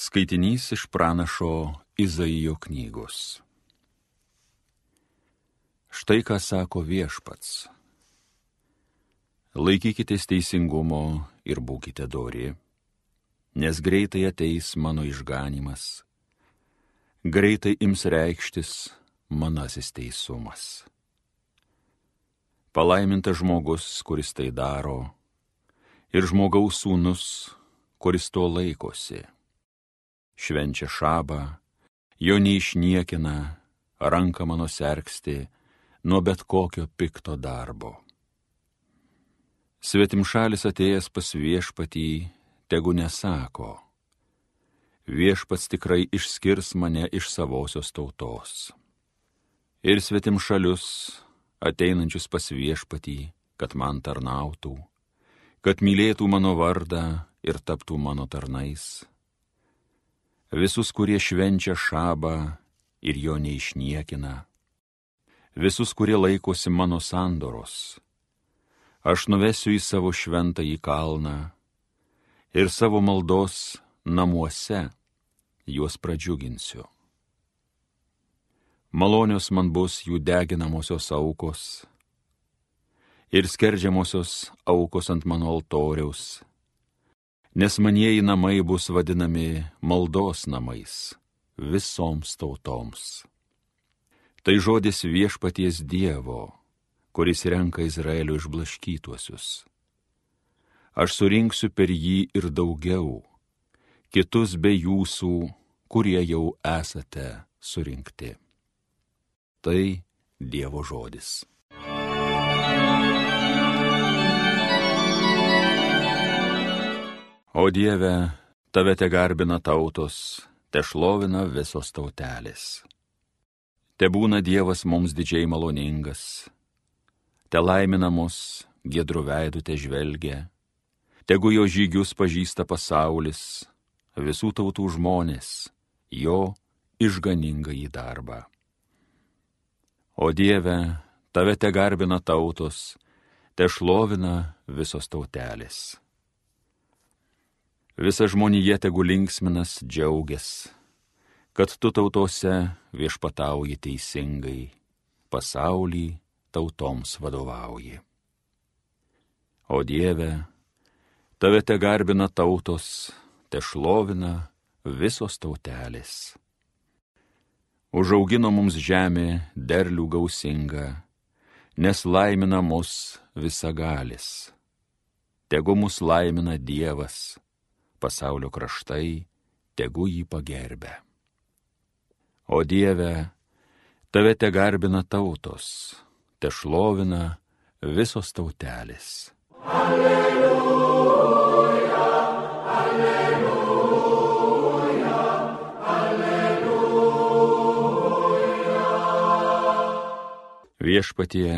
Skaitinys iš pranašo Izaijo knygos. Štai ką sako viešpats. Laikykitės teisingumo ir būkite dori, nes greitai ateis mano išganimas, greitai ims reikštis manasis teisumas. Palaimintas žmogus, kuris tai daro, ir žmogaus sūnus, kuris to laikosi švenčia šabą, jo neišniekina, ranka mano sergsti nuo bet kokio pikto darbo. Svetim šalis atėjęs pas viešpatį, tegu nesako, viešpats tikrai išskirs mane iš savosios tautos. Ir svetim šalius, ateinančius pas viešpatį, kad man tarnautų, kad mylėtų mano vardą ir taptų mano tarnais visus, kurie švenčia šabą ir jo neišniekina, visus, kurie laikosi mano sandoros. Aš nuvesiu į savo šventą į kalną ir savo maldos namuose juos pradžiuginsiu. Malonios man bus jų deginamosios aukos ir skerdžiamosios aukos ant mano altoriaus nes manieji namai bus vadinami maldos namais visoms tautoms. Tai žodis viešpaties Dievo, kuris renka Izraelio išblaškytuosius. Aš surinksiu per jį ir daugiau, kitus be jūsų, kurie jau esate surinkti. Tai Dievo žodis. O Dieve, tave te garbina tautos, te šlovina visos tautelės. Te būna Dievas mums didžiai maloningas, te laimina mus, gedrų veidų te žvelgia, tegu jo žygius pažįsta pasaulis, visų tautų žmonės, jo išganingą į darbą. O Dieve, tave te garbina tautos, te šlovina visos tautelės. Visa žmonija tegu linksminas džiaugias, kad tu tautose viešpatauji teisingai, pasaulį tautoms vadovauji. O Dieve, tave te garbina tautos, te šlovina visos tautelės. Užaugino mums žemė derlių gausinga, nes laimina mus visagalis. Tegu mus laimina Dievas pasaulio kraštai tegu jį pagerbė. O Dieve, tave te garbina tautos, te šlovina visos tautelės. Alleluja, alleluja, alleluja. Viešpatie,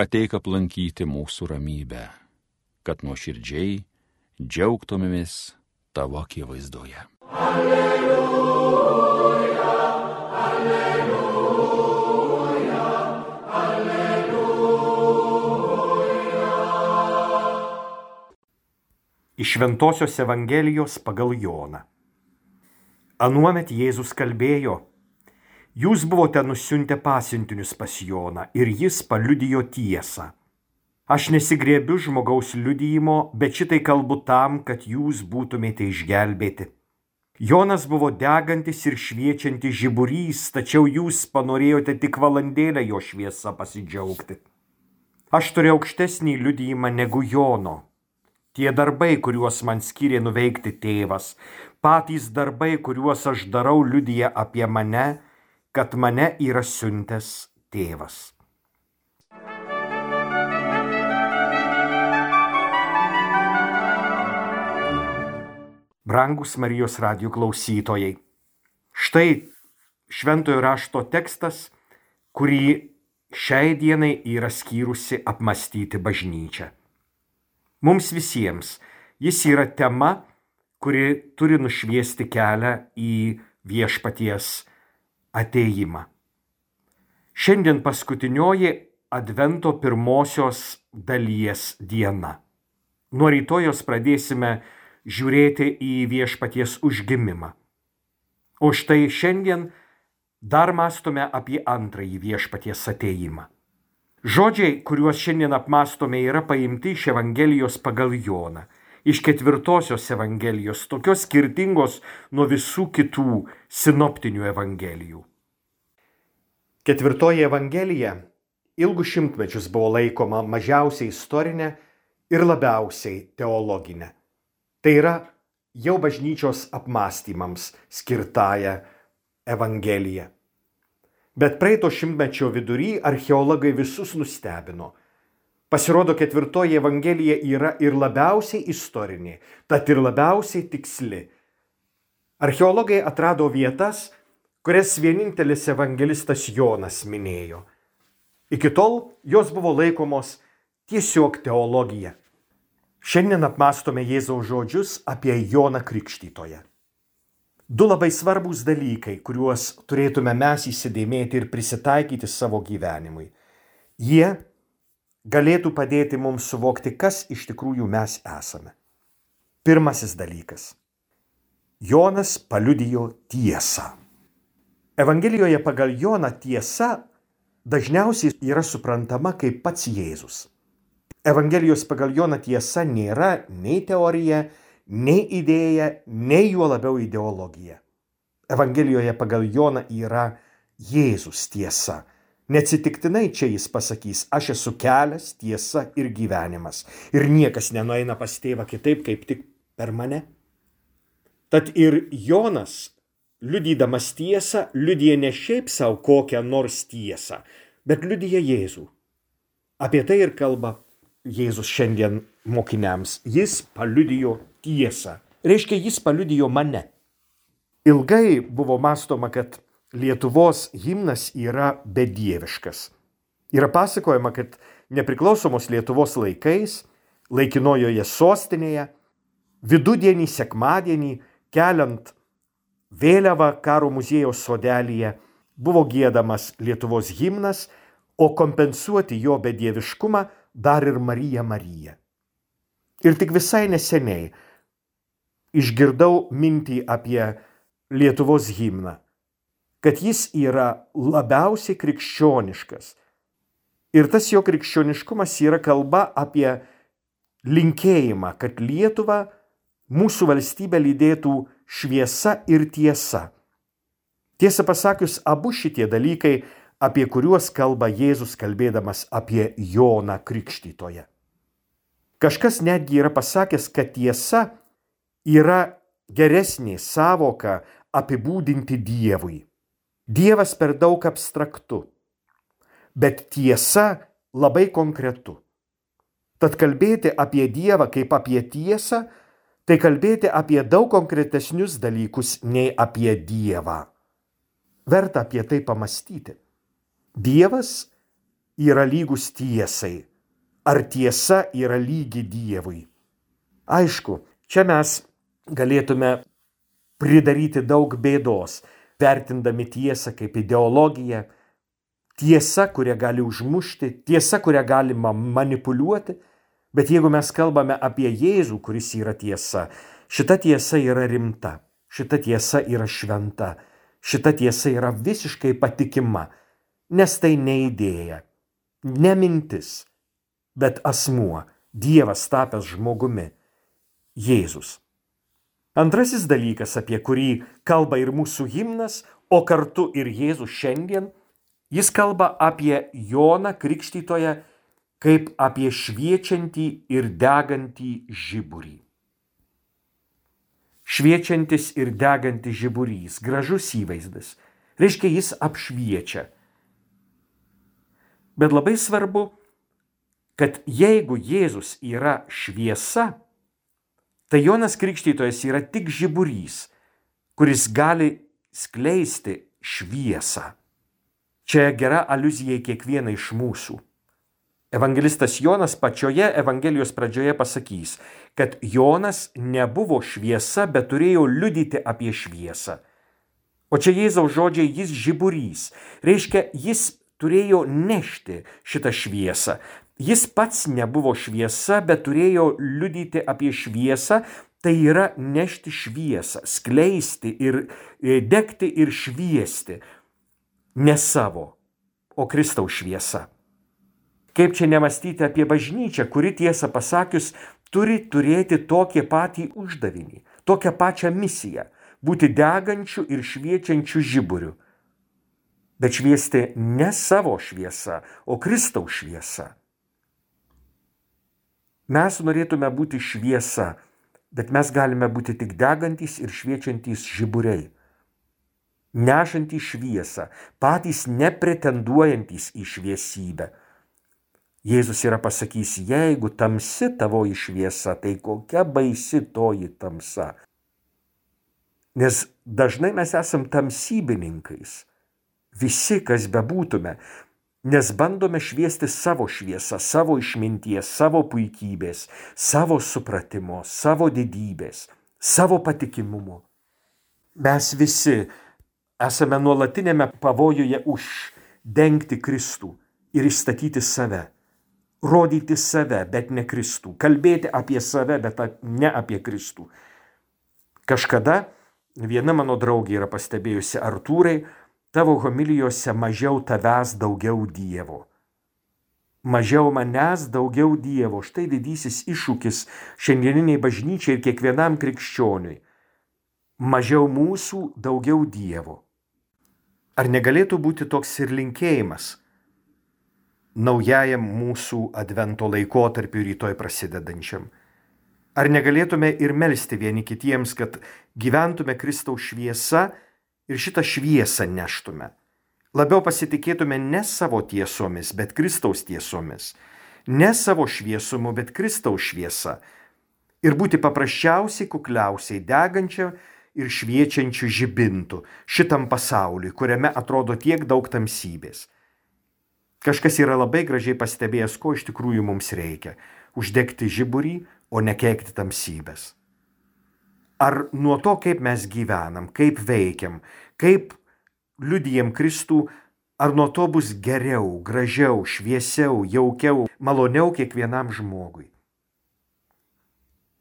ateik aplankyti mūsų ramybę, kad nuoširdžiai džiaugtumėmės tavo akivaizdoje. Alleluja, alleluja, alleluja. Iš Ventosios Evangelijos pagal Joną. Anuomet Jėzus kalbėjo, jūs buvote nusiuntę pasiuntinius pas Joną ir jis paliudijo tiesą. Aš nesigrėbiu žmogaus liudyjimo, bet šitai kalbu tam, kad jūs būtumėte išgelbėti. Jonas buvo degantis ir šviečiantis žiburys, tačiau jūs panorėjote tik valandėlę jo šviesą pasidžiaugti. Aš turiu aukštesnį liudyjimą negu Jono. Tie darbai, kuriuos man skiria nuveikti tėvas, patys darbai, kuriuos aš darau, liudyja apie mane, kad mane yra siuntęs tėvas. Brangus Marijos radijų klausytojai. Štai šventojo rašto tekstas, kurį šiai dienai yra skyrusi apmastyti bažnyčia. Mums visiems jis yra tema, kuri turi nušviesti kelią į viešpaties ateimą. Šiandien paskutinioji Advento pirmosios dalies diena. Nuo rytojos pradėsime žiūrėti į viešpaties užgimimą. O štai šiandien dar mąstome apie antrąjį viešpaties ateimą. Žodžiai, kuriuos šiandien apmastome, yra paimti iš Evangelijos pagal Joną, iš ketvirtosios Evangelijos, tokios skirtingos nuo visų kitų sinoptinių Evangelijų. Ketvirtoji Evangelija ilgus šimtmečius buvo laikoma mažiausiai istorinė ir labiausiai teologinė. Tai yra jau bažnyčios apmąstymams skirtąją Evangeliją. Bet praeito šimtmečio vidury archeologai visus nustebino. Pasirodo, ketvirtoji Evangelija yra ir labiausiai istorinė, tad ir labiausiai tiksli. Archeologai atrado vietas, kurias vienintelis evangelistas Jonas minėjo. Iki tol jos buvo laikomos tiesiog teologija. Šiandien apmastome Jėzaus žodžius apie Joną Krikštytoją. Du labai svarbus dalykai, kuriuos turėtume mes įsidėmėti ir prisitaikyti savo gyvenimui. Jie galėtų padėti mums suvokti, kas iš tikrųjų mes esame. Pirmasis dalykas. Jonas paliudijo tiesą. Evangelijoje pagal Joną tiesa dažniausiai yra suprantama kaip pats Jėzus. Evangelijos pagal Joną tiesa nėra nei teorija, nei idėja, nei juo labiau ideologija. Evangelijoje pagal Joną yra Jėzus tiesa. Neatsitiktinai čia jis pasakys, aš esu kelias, tiesa ir gyvenimas. Ir niekas nenueina pas tėvą kitaip, kaip tik per mane. Tad ir Jonas, liudydamas tiesą, liudyja ne šiaip savo kokią nors tiesą, bet liudyja Jėzų. Apie tai ir kalba Jėzus šiandien mokiniams. Jis paliudijo tiesą. Reiškia, jis paliudijo mane. Ilgai buvo mąstoma, kad Lietuvos himnas yra bedieviškas. Yra pasakojama, kad nepriklausomos Lietuvos laikais, laikinojoje sostinėje, vidudienį, sekmadienį, keliant vėliavą karo muziejaus sodelyje, buvo gėdamas Lietuvos himnas, o kompensuoti jo bedieviškumą dar ir Marija Marija. Ir tik visai neseniai išgirdau mintį apie Lietuvos himną, kad jis yra labiausiai krikščioniškas. Ir tas jo krikščioniškumas yra kalba apie linkėjimą, kad Lietuva mūsų valstybę lydėtų šviesa ir tiesa. Tiesą pasakius, abu šitie dalykai, apie kuriuos kalba Jėzus kalbėdamas apie Joną Krikštytoje. Kažkas netgi yra pasakęs, kad tiesa yra geresnė savoka apibūdinti Dievui. Dievas per daug abstraktu, bet tiesa labai konkretu. Tad kalbėti apie Dievą kaip apie tiesą, tai kalbėti apie daug konkretesnius dalykus nei apie Dievą. Verta apie tai pamastyti. Dievas yra lygus tiesai. Ar tiesa yra lygi Dievui? Aišku, čia mes galėtume pridaryti daug bėdos, vertindami tiesą kaip ideologiją, tiesa, kurią gali užmušti, tiesa, kurią galima manipuliuoti, bet jeigu mes kalbame apie Jėzų, kuris yra tiesa, šita tiesa yra rimta, šita tiesa yra šventa, šita tiesa yra visiškai patikima, nes tai ne idėja, ne mintis, bet asmuo, Dievas tapęs žmogumi, Jėzus. Antrasis dalykas, apie kurį kalba ir mūsų himnas, o kartu ir Jėzus šiandien, jis kalba apie Joną Krikštytoją kaip apie šviečiantį ir degantį žiburį. Šviečiantis ir degantis žiburys, gražus įvaizdas, reiškia jis apšviečia. Bet labai svarbu, kad jeigu Jėzus yra šviesa, Tai Jonas Krikštytojas yra tik žiburys, kuris gali skleisti šviesą. Čia gera aluzija į kiekvieną iš mūsų. Evangelistas Jonas pačioje Evangelijos pradžioje pasakys, kad Jonas nebuvo šviesa, bet turėjo liudyti apie šviesą. O čia Jėzaus žodžiai jis žiburys. Reiškia, jis turėjo nešti šitą šviesą. Jis pats nebuvo šviesa, bet turėjo liudyti apie šviesą, tai yra nešti šviesą, skleisti ir e, degti ir šviesti. Ne savo, o Kristaus šviesa. Kaip čia nemastyti apie bažnyčią, kuri tiesą pasakius turi turėti tokį patį uždavinį, tokią pačią misiją - būti degančių ir šviečiančių žiburių. Bet šviesti ne savo šviesa, o Kristaus šviesa. Mes norėtume būti šviesa, bet mes galime būti tik degantys ir šviečiantys žiburiai. Nešantys šviesą, patys nepretenduojantys į šviesybę Jėzus yra pasakys, jeigu tamsi tavoji šviesa, tai kokia baisi toji tamsa. Nes dažnai mes esam tamsybininkais, visi, kas bebūtume, nes bandome šviesti savo šviesą, savo išminties, savo puikybės, savo supratimo, savo didybės, savo patikimumo. Mes visi esame nuolatinėme pavojuje uždengti Kristų ir išstatyti save rodyti save, bet ne Kristų, kalbėti apie save, bet ne apie Kristų. Kažkada viena mano draugė yra pastebėjusi, Artūrai, tavo homilijose mažiau tavęs, daugiau Dievo. Mažiau manęs, daugiau Dievo. Štai didysis iššūkis šiandieniniai bažnyčiai ir kiekvienam krikščioniui. Mažiau mūsų, daugiau Dievo. Ar negalėtų būti toks ir linkėjimas? naujajam mūsų advento laikotarpiu rytoj prasidedančiam. Ar negalėtume ir melstį vieni kitiems, kad gyventume Kristaus šviesa ir šitą šviesą neštume? Labiau pasitikėtume ne savo tiesomis, bet Kristaus tiesomis. Ne savo šviesumu, bet Kristaus šviesa. Ir būti paprasčiausiai, kukliausiai degančia ir šviečiančių žibintų šitam pasauliui, kuriame atrodo tiek daug tamsybės. Kažkas yra labai gražiai pastebėjęs, ko iš tikrųjų mums reikia - uždegti žiburį, o nekeikti tamsybės. Ar nuo to, kaip mes gyvenam, kaip veikiam, kaip liudijam Kristų, ar nuo to bus geriau, gražiau, šviesiau, jaukiau, maloniau kiekvienam žmogui?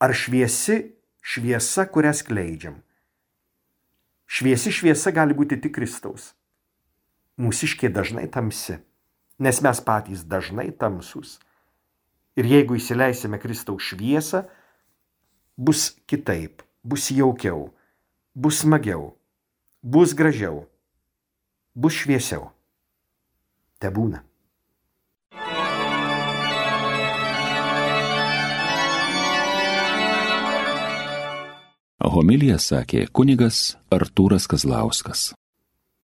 Ar šviesi šviesa, kurią skleidžiam? Šviesi šviesa gali būti tik Kristaus. Mūsiškė dažnai tamsi nes mes patys dažnai tamsus. Ir jeigu įsileisime Kristaus šviesą, bus kitaip, bus jaukiau, bus smagiau, bus gražiau, bus šviesiau. Te būna. Homilija sakė kunigas Artūras Kazlauskas.